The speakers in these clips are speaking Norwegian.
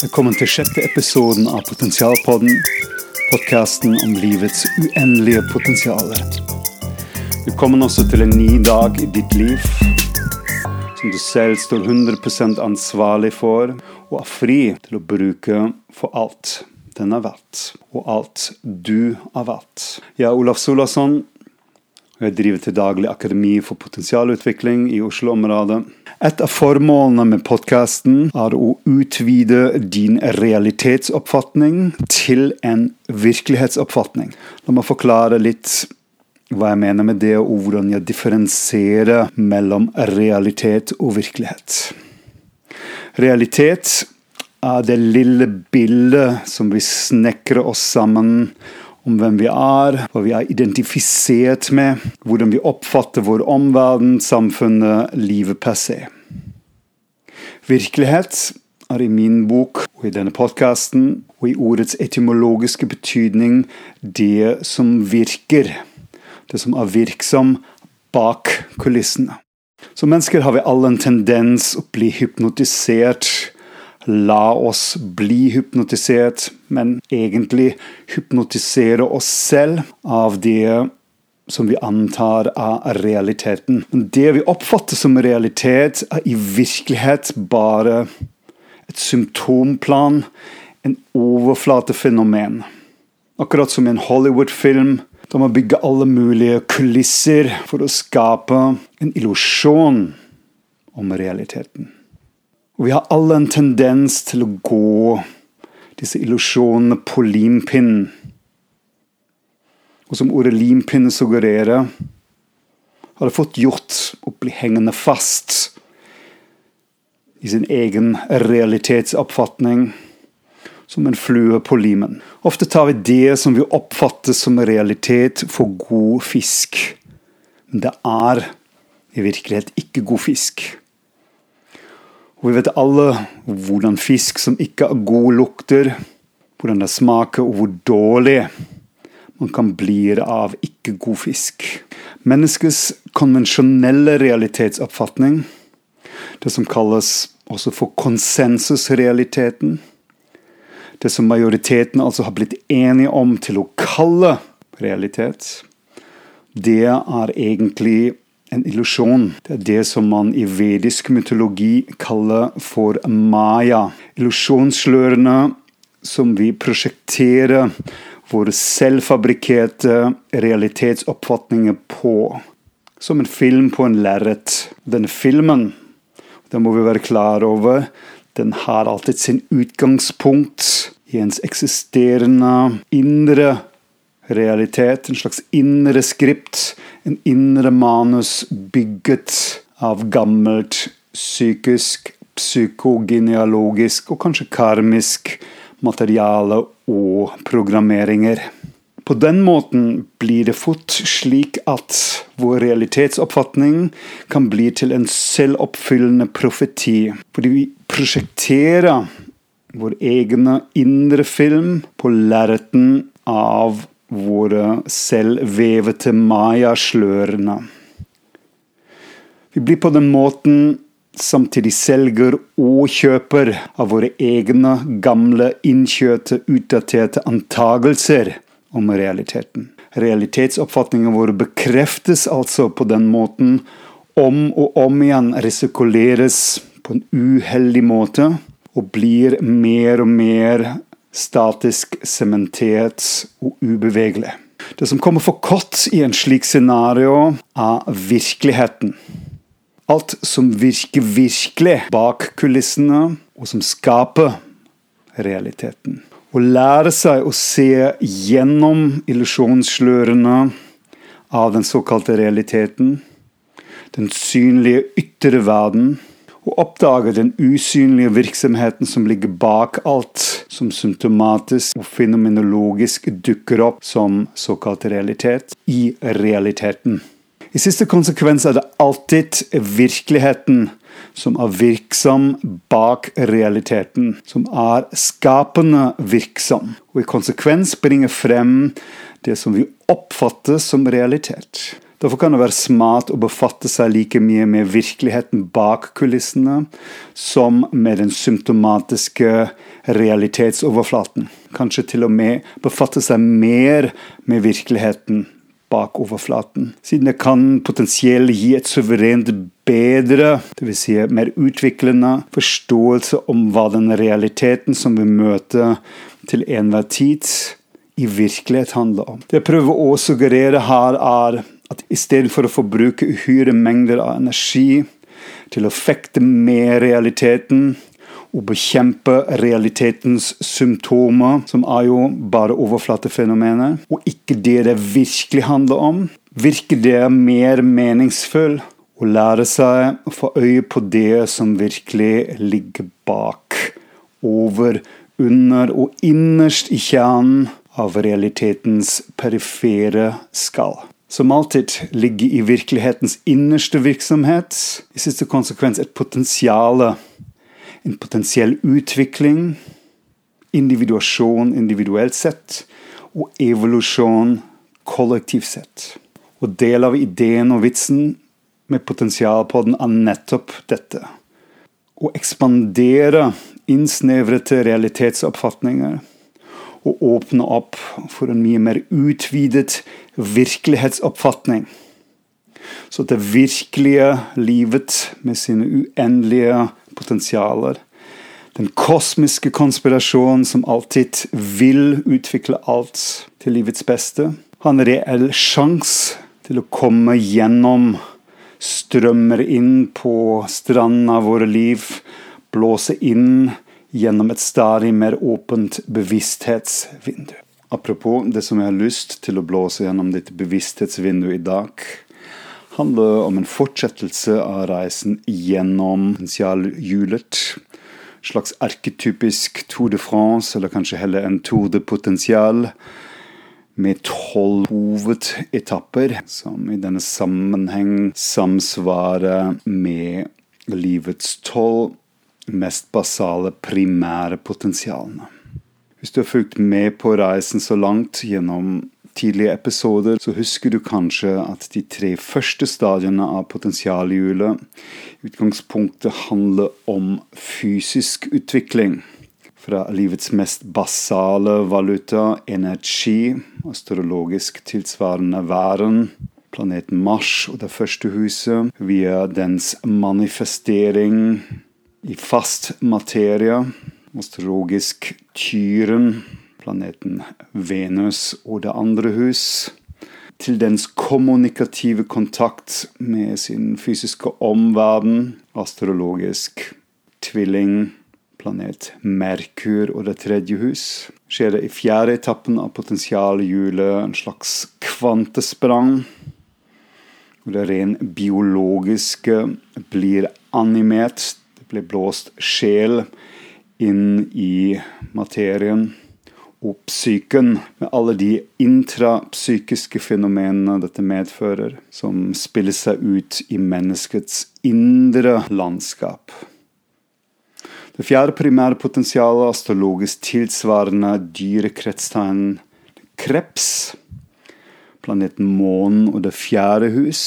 Velkommen til sjette episoden av Potensialpodden. Podkasten om livets uendelige potensial. Velkommen også til en ny dag i ditt liv, som du selv står 100 ansvarlig for, og er fri til å bruke for alt den er verdt, og alt du har vært. Jeg er Olaf Solasson, og jeg driver til daglig Akademi for potensialutvikling i Oslo-området. Et av formålene med podkasten er å utvide din realitetsoppfatning til en virkelighetsoppfatning. La meg forklare litt hva jeg mener med det, og hvordan jeg differensierer mellom realitet og virkelighet. Realitet er det lille bildet som vi snekrer oss sammen om hvem vi er, hva vi er identifisert med, hvordan vi oppfatter vår omverden, samfunnet, livet per se. Virkelighet er i min bok og i denne podkasten og i ordets etymologiske betydning det som virker, det som er virksom bak kulissene. Som mennesker har vi alle en tendens å bli hypnotisert la oss bli hypnotisert, men egentlig hypnotisere oss selv av det som vi antar er realiteten. Det vi oppfatter som realitet, er i virkelighet bare et symptomplan, en overflatefenomen. Akkurat som i en Hollywood-film, da man bygger alle mulige kulisser for å skape en illusjon om realiteten. Og vi har alle en tendens til å gå disse illusjonene på limpinnen. Og som ordet limpinne suggererer, har det fått gjort å bli hengende fast i sin egen realitetsoppfatning som en flue på limen. Ofte tar vi det som vi oppfatter som realitet, for god fisk. Men det er i virkelighet ikke god fisk. Og vi vet alle hvordan fisk som ikke er god, lukter. Hvordan det smaker, og hvor dårlig man kan bli av ikke god fisk. Menneskets konvensjonelle realitetsoppfatning, det som kalles også for konsensusrealiteten, det som majoriteten altså har blitt enige om til å kalle realitet, det er egentlig en illusjon. Det er det som man i vedisk mytologi kaller for maya. Illusjonsslørene som vi prosjekterer våre selvfabrikkerte realitetsoppfatninger på. Som en film på en lerret. Denne filmen, det må vi være klar over, den har alltid sin utgangspunkt i ens eksisterende indre realitet. En slags indre skript en indre manus bygget av gammelt psykisk, psykogenealogisk og kanskje karmisk materiale og programmeringer. På den måten blir det fort slik at vår realitetsoppfatning kan bli til en selvoppfyllende profeti. Fordi vi prosjekterer vår egne indre film på lerreten av våre selvvevete mayaslørene. Vi blir på den måten samtidig selger og kjøper av våre egne, gamle, innkjøpte, utdaterte antagelser om realiteten. Realitetsoppfatningen vår bekreftes altså på den måten om og om igjen resirkuleres på en uheldig måte og blir mer og mer statisk, sementert og ubevegelig. Det som kommer for kort i en slik scenario, er virkeligheten. Alt som virker virkelig bak kulissene, og som skaper realiteten. Å lære seg å se gjennom illusjonsslørene av den såkalte realiteten, den synlige ytre verden, og oppdager den usynlige virksomheten som ligger bak alt som symptomatisk og fenomenologisk dukker opp som såkalt realitet, i realiteten. I siste konsekvens er det alltid virkeligheten som er virksom bak realiteten, som er skapende virksom, og i konsekvens bringer frem det som vi oppfatter som realitet. Derfor kan det være smart å befatte seg like mye med virkeligheten bak kulissene som med den symptomatiske realitetsoverflaten. Kanskje til og med befatte seg mer med virkeligheten bak overflaten, siden det kan potensielt gi et suverent bedre, dvs. Si mer utviklende, forståelse om hva den realiteten som vi møter til enhver tid, i virkelighet handler om. Det jeg prøver å suggerere her, er at i stedet for å forbruke uhyre mengder av energi til å fekte med realiteten og bekjempe realitetens symptomer, som er jo bare overflatefenomener, og ikke det det virkelig handler om, virker det mer meningsfull å lære seg å få øye på det som virkelig ligger bak, over, under og innerst i kjernen av realitetens perifere skall som alltid ligger i virkelighetens innerste virksomhet, i siste konsekvens et potensial, en potensiell utvikling, individuasjon individuelt sett, og evolusjon kollektivt sett. Og del av ideen og vitsen med potensial på den er nettopp dette. Å ekspandere innsnevrete realitetsoppfatninger og åpne opp for en mye mer utvidet virkelighetsoppfatning. Så det virkelige livet med sine uendelige potensialer, den kosmiske konspirasjonen som alltid vil utvikle alt til livets beste, har en reell sjanse til å komme gjennom, strømmer inn på stranden av våre liv, blåse inn gjennom et stadig mer åpent bevissthetsvindu. Apropos det som jeg har lyst til å blåse gjennom ditt bevissthetsvindu i dag, handler om en fortsettelse av reisen gjennom potensialhjulet. Slags arketypisk Tour de France, eller kanskje heller en Tour de Potensial, med tolv hovedetapper, som i denne sammenheng samsvarer med livets tolv mest basale, primære potensialene. Hvis du har fulgt med på reisen så langt gjennom tidlige episoder, så husker du kanskje at de tre første stadiene av potensialhjulet i utgangspunktet handler om fysisk utvikling. Fra livets mest basale valuta, energi, astrologisk tilsvarende væren, planeten Mars og det første huset, via dens manifestering i fast materie, astrologisk tyren, planeten Venus og det andre hus, til dens kommunikative kontakt med sin fysiske omverden, astrologisk tvilling, planet Merkur og det tredje hus, skjer det i fjerde etappen av potensialhjulet en slags kvantesprang. Hvor det rent biologiske blir animert ble blåst sjel inn i materien og psyken, med alle de intrapsykiske fenomenene dette medfører, som spiller seg ut i menneskets indre landskap. Det fjerde primære potensialet, astrologisk tilsvarende dyrekretstegn kreps, planeten månen og det fjerde hus,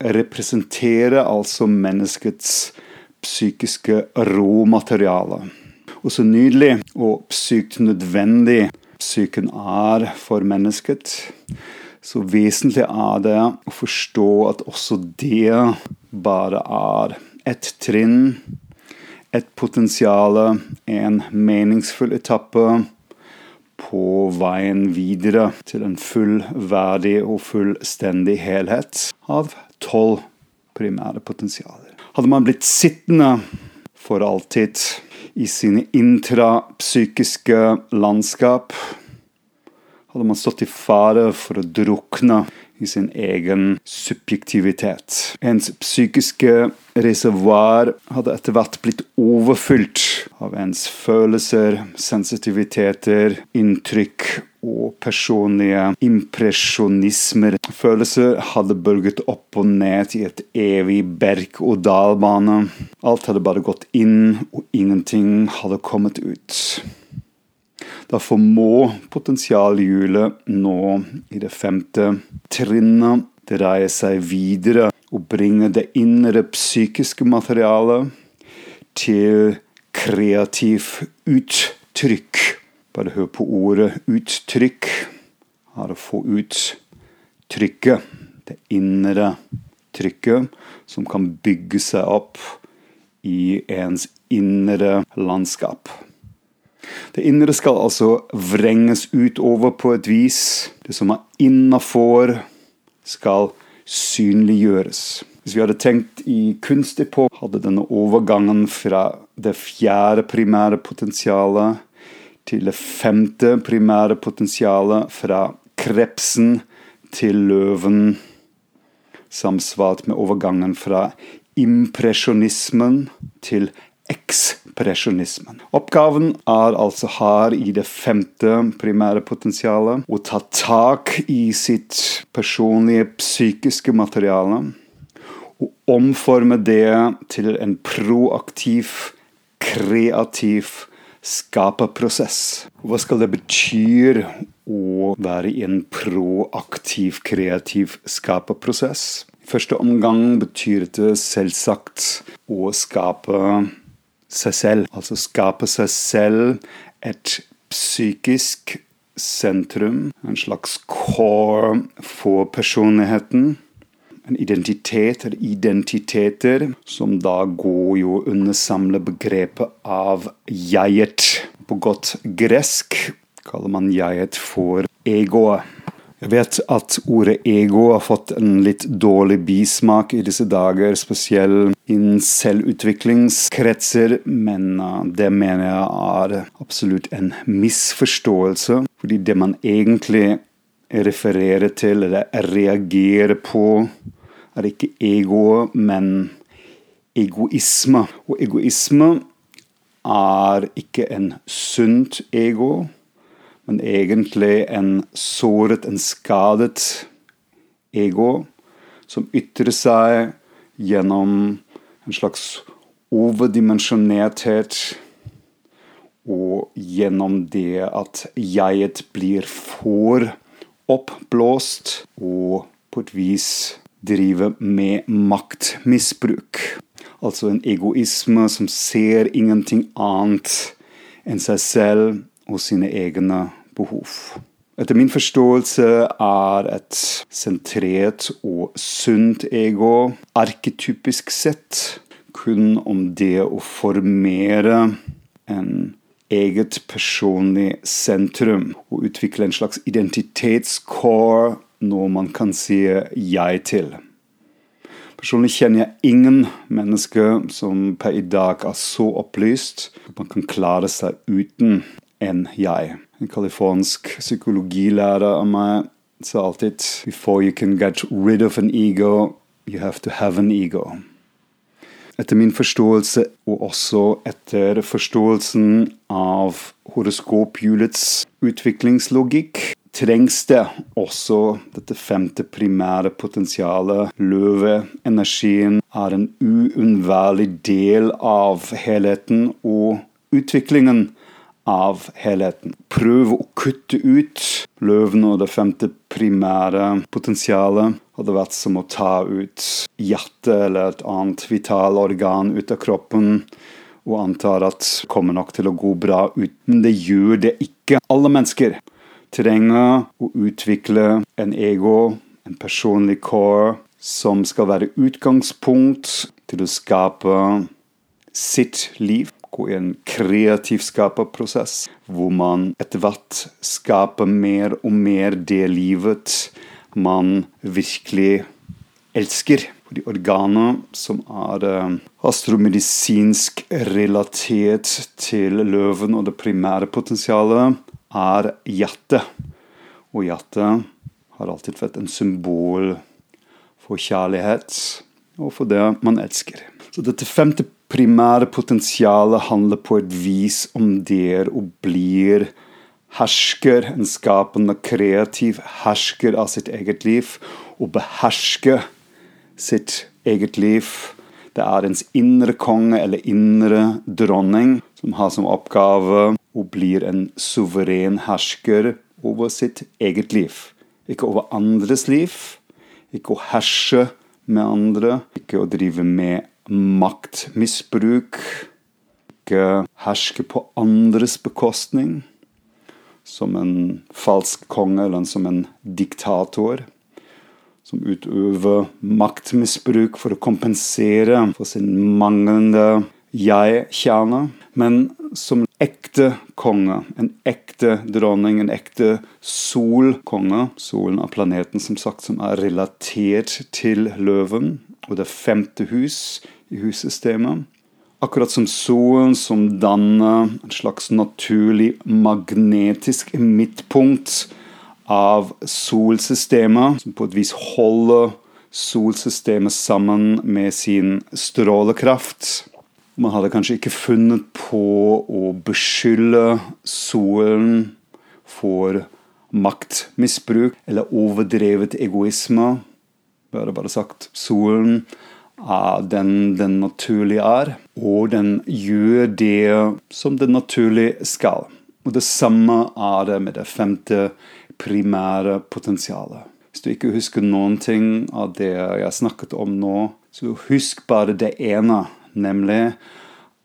representerer altså menneskets psykiske råmaterialet. Og så nydelig og sykt nødvendig psyken er for mennesket. Så vesentlig er det å forstå at også det bare er et trinn, et potensial, en meningsfull etappe på veien videre til en fullverdig og fullstendig helhet av tolv primære potensialer hadde man blitt sittende for alltid i sine intrapsykiske landskap, hadde man stått i fare for å drukne i sin egen subjektivitet. Ens psykiske reservoar hadde etter hvert blitt overfylt av ens følelser, sensitiviteter, inntrykk og personlige impresjonismer. Følelser hadde bølget opp og ned i et evig berg-og-dal-bane. Alt hadde bare gått inn, og ingenting hadde kommet ut. Derfor må potensialhjulet nå i det femte trinnet, dreie seg videre og bringe det indre psykiske materialet til kreativ uttrykk. Bare hør på ordet uttrykk. Her å få ut trykket, det indre trykket, som kan bygge seg opp i ens indre landskap. Det indre skal altså vrenges utover på et vis. Det som er innafor, skal synliggjøres. Hvis vi hadde tenkt i på, hadde denne overgangen fra det fjerde primære potensialet til det femte primære potensialet, fra krepsen til løven, samsvart med overgangen fra impresjonismen til ekspresjonismen. Oppgaven er altså her i det femte primære potensialet å ta tak i sitt personlige psykiske materiale og omforme det til en proaktiv, kreativ skaperprosess. Hva skal det bety å være i en proaktiv, kreativ skaperprosess? Første omgang betyr det selvsagt å skape seg selv. Altså skape seg selv et psykisk sentrum, en slags core for personligheten. En identitet eller identiteter som da går jo under samlebegrepet av jeget. På godt gresk kaller man jeget for egoet. Jeg vet at ordet ego har fått en litt dårlig bismak i disse dager, spesielt innen selvutviklingskretser, men uh, det mener jeg er absolutt en misforståelse. Fordi det man egentlig refererer til eller reagerer på, er ikke ego, men egoisme. Og egoisme er ikke en sunt ego men egentlig en såret, en skadet ego som ytrer seg gjennom en slags overdimensjonerthet og gjennom det at jeget blir for oppblåst og på et vis driver med maktmisbruk. Altså en egoisme som ser ingenting annet enn seg selv og sine egne behov. Etter min forståelse er et sentrert og sunt ego arketypisk sett kun om det å formere en eget personlig sentrum og utvikle en slags identitetscore, noe man kan si 'jeg' til. Personlig kjenner jeg ingen mennesker som per i dag er så opplyst at man kan klare seg uten en jeg. En californsk psykologilærer av meg sa alltid Before you can get rid of an ego, you have to have an ego. Etter min forståelse, og også etter forståelsen av horoskophjulets utviklingslogikk, trengs det også dette femte primære potensialet. Løveenergien er en uunnværlig del av helheten og utviklingen av helheten. Prøv å kutte ut løven og det femte primære potensialet hadde vært som å ta ut hjertet eller et annet vitalorgan ut av kroppen og antar at det kommer nok til å gå bra uten. Det gjør det ikke. Alle mennesker trenger å utvikle en ego, en personlig core, som skal være utgangspunkt til å skape sitt liv gå i en kreativ skaperprosess, hvor man etter hvert skaper mer og mer det livet man virkelig elsker. De organer som er uh, astromedisinsk relatert til løven og det primære potensialet, er hjertet. Og hjertet har alltid vært en symbol for kjærlighet og for det man elsker. Så dette femte primære potensialet handler på et vis om det og bli hersker, en skapende, kreativ hersker av sitt eget liv, og beherske sitt eget liv. Det er ens indre konge eller indre dronning som har som oppgave å bli en suveren hersker over sitt eget liv. Ikke over andres liv, Ikke å herse med andre. Ikke å drive med maktmisbruk. Ikke herske på andres bekostning. Som en falsk konge eller som en diktator. Som utøver maktmisbruk for å kompensere for sin manglende jeg-kjerne. Men som ekte konge, en ekte dronning, en ekte solkonge. Solen er planeten som sagt som er relatert til løven og det femte hus i hussystemet. Akkurat som solen, som danner en slags naturlig magnetisk midtpunkt av solsystemet, som på et vis holder solsystemet sammen med sin strålekraft. Man hadde kanskje ikke funnet på å beskylde solen for maktmisbruk eller overdrevet egoisme. Vi hadde bare sagt solen den den naturlige er, og den gjør det som den naturlig skal. Og det samme er det med det femte primære potensialet. Hvis du ikke husker noen ting av det jeg snakket om nå, så husk bare det ene nemlig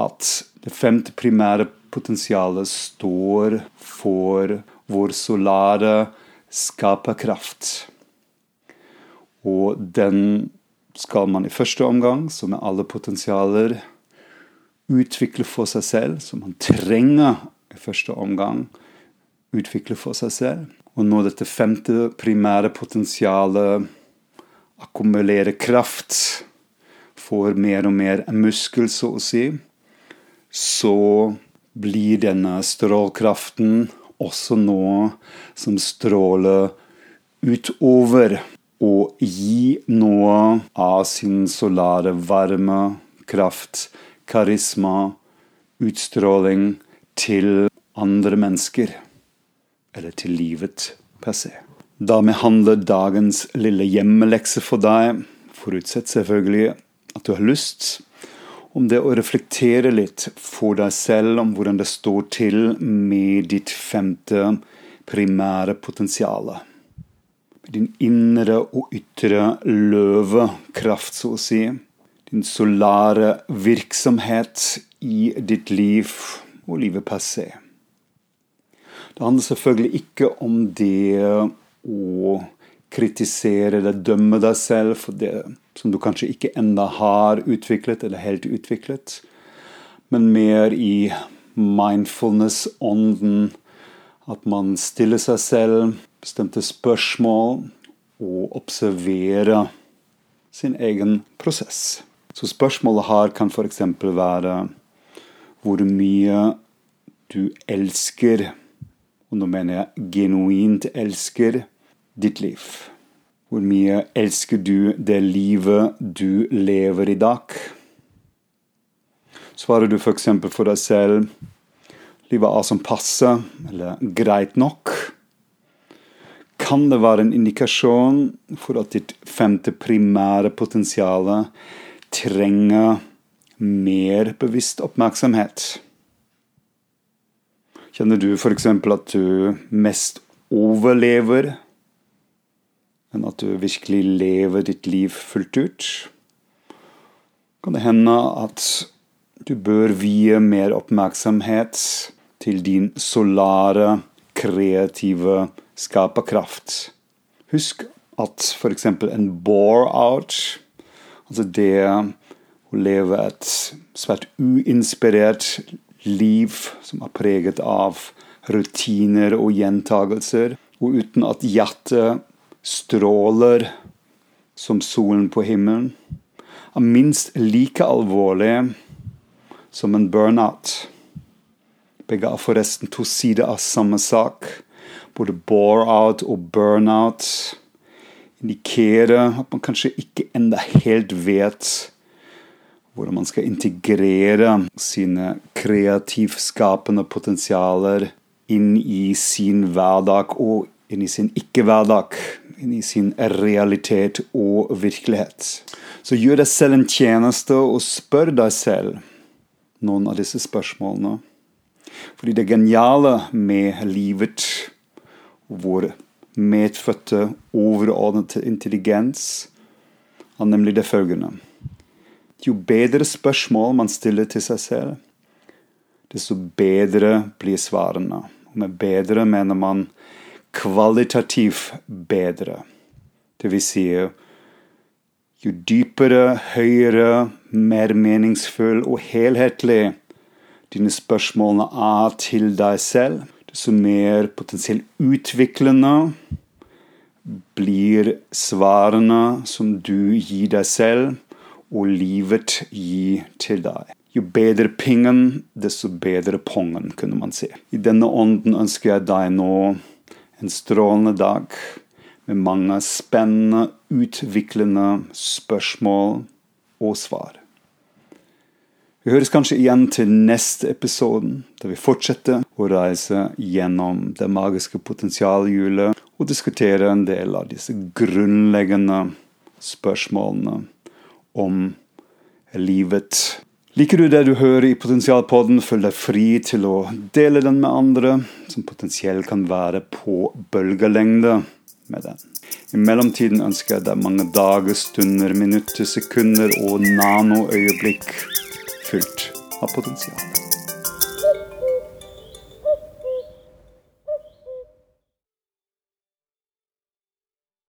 at det femte primære potensialet står for vår solare skaperkraft. Og den skal man i første omgang, som med alle potensialer, utvikle for seg selv, som man trenger i første omgang, utvikle for seg selv. Og når dette femte primære potensialet akkumulerer kraft får mer og mer muskel, så å si, så blir denne strålkraften også noe som stråler utover og gi noe av sin solare varme, kraft, karisma, utstråling til andre mennesker. Eller til livet per se. Dermed handler dagens lille hjemmelekse for deg, forutsett selvfølgelig at du har lyst, om det å reflektere litt for deg selv om hvordan det står til med ditt femte primære potensial. Din indre og ytre løvekraft, så å si. Din solare virksomhet i ditt liv og livet per se. Det handler selvfølgelig ikke om det å kritisere eller dømme deg selv for det som du kanskje ikke enda har utviklet eller helt utviklet, men mer i mindfulness-ånden. At man stiller seg selv bestemte spørsmål og observerer sin egen prosess. Så spørsmålet her kan f.eks. være hvor mye du elsker, og nå mener jeg genuint elsker, ditt liv? Hvor mye elsker du det livet du lever i dag? Svarer du f.eks. For, for deg selv livet er som passe, eller greit nok? Kan det være en indikasjon for at ditt femte primære potensial trenger mer bevisst oppmerksomhet? Kjenner du f.eks. at du mest overlever enn at du virkelig lever ditt liv fullt ut, kan det hende at du bør vie mer oppmerksomhet til din solare, kreative skaperkraft. Husk at f.eks. en bore-out, altså det å leve et svært uinspirert liv som er preget av rutiner og gjentagelser, og uten at hjertet stråler som solen på himmelen, er minst like alvorlig som en burnout. Begge er forresten to sider av samme sak. Både bore-out og burn-out indikerer at man kanskje ikke enda helt vet hvordan man skal integrere sine kreativskapende potensialer inn i sin hverdag og inn i sin ikke-hverdag inn i sin realitet og virkelighet. Så gjør deg selv en tjeneste og spør deg selv noen av disse spørsmålene. Fordi det geniale med livet, vår medfødte, overordnede intelligens, er nemlig det følgende. Jo bedre spørsmål man stiller til seg selv, desto bedre blir svarene. Og med bedre mener man kvalitativt bedre. Det vil si jo dypere, høyere, mer meningsfull og helhetlig dine spørsmålene er til deg selv, desto mer potensielt utviklende blir svarene som du gir deg selv, og livet gir til deg. Jo bedre pingen, desto bedre pongen, kunne man si. I denne ånden ønsker jeg deg nå en strålende dag med mange spennende, utviklende spørsmål og svar. Vi høres kanskje igjen til neste episode, der vi fortsetter å reise gjennom det magiske potensialhjulet og diskutere en del av disse grunnleggende spørsmålene om livet. Liker du det du hører i Potensialpodden, følg deg fri til å dele den med andre som potensielt kan være på bølgelengde med den. I mellomtiden ønsker jeg deg mange dager, stunder, minutter, sekunder og nanoøyeblikk fylt av potensial.